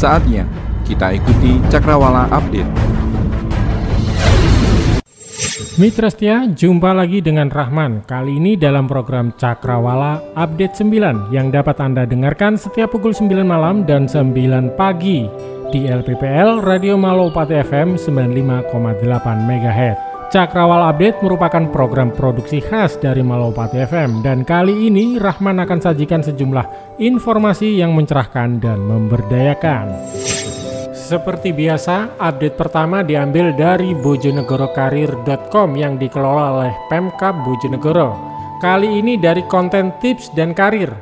Saatnya kita ikuti Cakrawala Update. Mitra setia, jumpa lagi dengan Rahman. Kali ini dalam program Cakrawala Update 9 yang dapat Anda dengarkan setiap pukul 9 malam dan 9 pagi di LPPL Radio Malopati FM 95,8 MHz. Cakrawala Update merupakan program produksi khas dari Malopati FM dan kali ini Rahman akan sajikan sejumlah informasi yang mencerahkan dan memberdayakan. Seperti biasa, update pertama diambil dari bojonegorokarir.com yang dikelola oleh Pemkab Bojonegoro. Kali ini dari konten tips dan karir.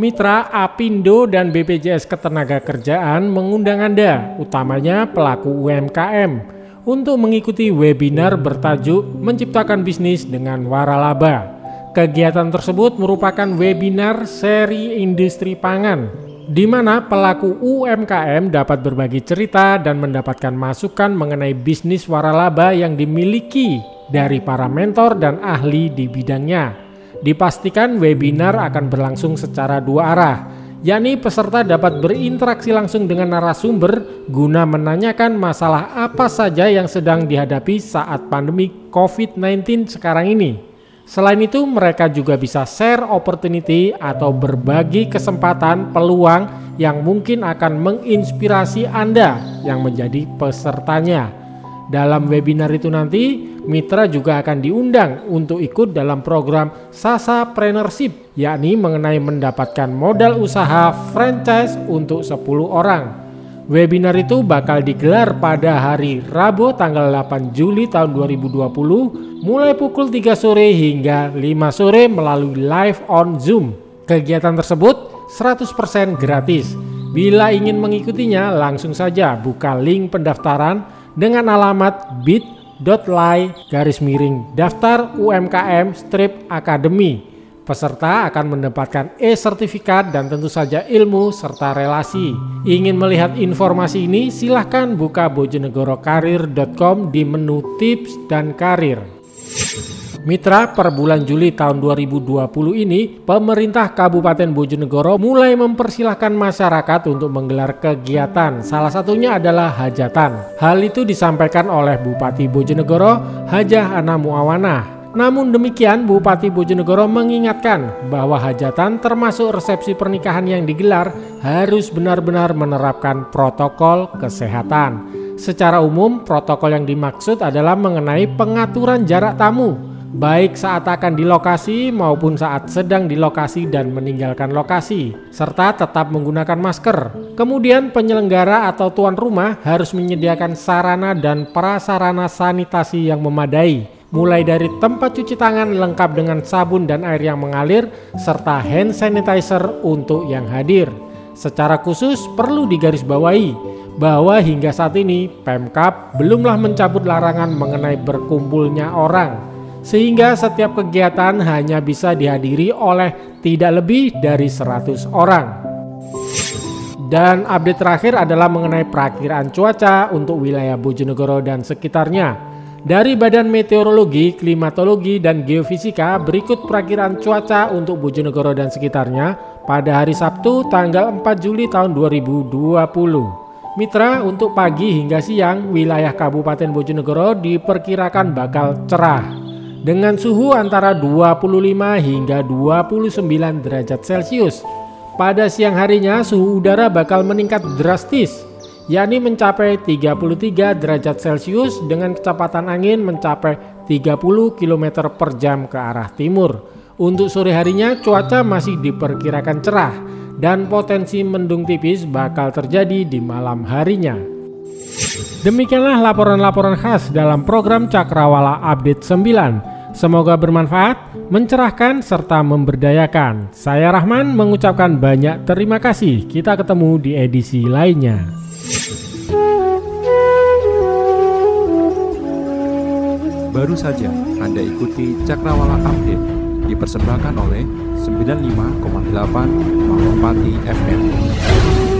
Mitra Apindo dan BPJS Ketenagakerjaan mengundang Anda, utamanya pelaku UMKM, untuk mengikuti webinar bertajuk Menciptakan Bisnis dengan Waralaba. Kegiatan tersebut merupakan webinar seri industri pangan di mana pelaku UMKM dapat berbagi cerita dan mendapatkan masukan mengenai bisnis waralaba yang dimiliki dari para mentor dan ahli di bidangnya. Dipastikan webinar akan berlangsung secara dua arah, yakni peserta dapat berinteraksi langsung dengan narasumber guna menanyakan masalah apa saja yang sedang dihadapi saat pandemi COVID-19 sekarang ini. Selain itu, mereka juga bisa share opportunity atau berbagi kesempatan peluang yang mungkin akan menginspirasi Anda yang menjadi pesertanya. Dalam webinar itu nanti, mitra juga akan diundang untuk ikut dalam program Sasa Preneurship, yakni mengenai mendapatkan modal usaha franchise untuk 10 orang. Webinar itu bakal digelar pada hari Rabu tanggal 8 Juli tahun 2020 mulai pukul 3 sore hingga 5 sore melalui live on Zoom. Kegiatan tersebut 100% gratis. Bila ingin mengikutinya langsung saja buka link pendaftaran dengan alamat bit.ly garis miring daftar UMKM strip akademi Peserta akan mendapatkan e-sertifikat dan tentu saja ilmu serta relasi. Ingin melihat informasi ini silahkan buka bojonegorokarir.com di menu tips dan karir. Mitra, per bulan Juli tahun 2020 ini, pemerintah Kabupaten Bojonegoro mulai mempersilahkan masyarakat untuk menggelar kegiatan. Salah satunya adalah hajatan. Hal itu disampaikan oleh Bupati Bojonegoro, Hajah Ana Muawanah namun demikian, Bupati Bojonegoro mengingatkan bahwa hajatan termasuk resepsi pernikahan yang digelar harus benar-benar menerapkan protokol kesehatan. Secara umum, protokol yang dimaksud adalah mengenai pengaturan jarak tamu, baik saat akan di lokasi maupun saat sedang di lokasi dan meninggalkan lokasi, serta tetap menggunakan masker. Kemudian, penyelenggara atau tuan rumah harus menyediakan sarana dan prasarana sanitasi yang memadai mulai dari tempat cuci tangan lengkap dengan sabun dan air yang mengalir, serta hand sanitizer untuk yang hadir. Secara khusus perlu digarisbawahi bahwa hingga saat ini Pemkap belumlah mencabut larangan mengenai berkumpulnya orang, sehingga setiap kegiatan hanya bisa dihadiri oleh tidak lebih dari 100 orang. Dan update terakhir adalah mengenai perakiraan cuaca untuk wilayah Bojonegoro dan sekitarnya. Dari Badan Meteorologi, Klimatologi, dan Geofisika berikut perakiraan cuaca untuk Bojonegoro dan sekitarnya pada hari Sabtu tanggal 4 Juli tahun 2020. Mitra, untuk pagi hingga siang, wilayah Kabupaten Bojonegoro diperkirakan bakal cerah dengan suhu antara 25 hingga 29 derajat Celcius. Pada siang harinya, suhu udara bakal meningkat drastis yakni mencapai 33 derajat Celcius dengan kecepatan angin mencapai 30 km per jam ke arah timur. Untuk sore harinya cuaca masih diperkirakan cerah dan potensi mendung tipis bakal terjadi di malam harinya. Demikianlah laporan-laporan khas dalam program Cakrawala Update 9. Semoga bermanfaat, mencerahkan, serta memberdayakan. Saya Rahman mengucapkan banyak terima kasih. Kita ketemu di edisi lainnya. Baru saja Anda ikuti Cakrawala Update dipersembahkan oleh 95,8 Malopati FM.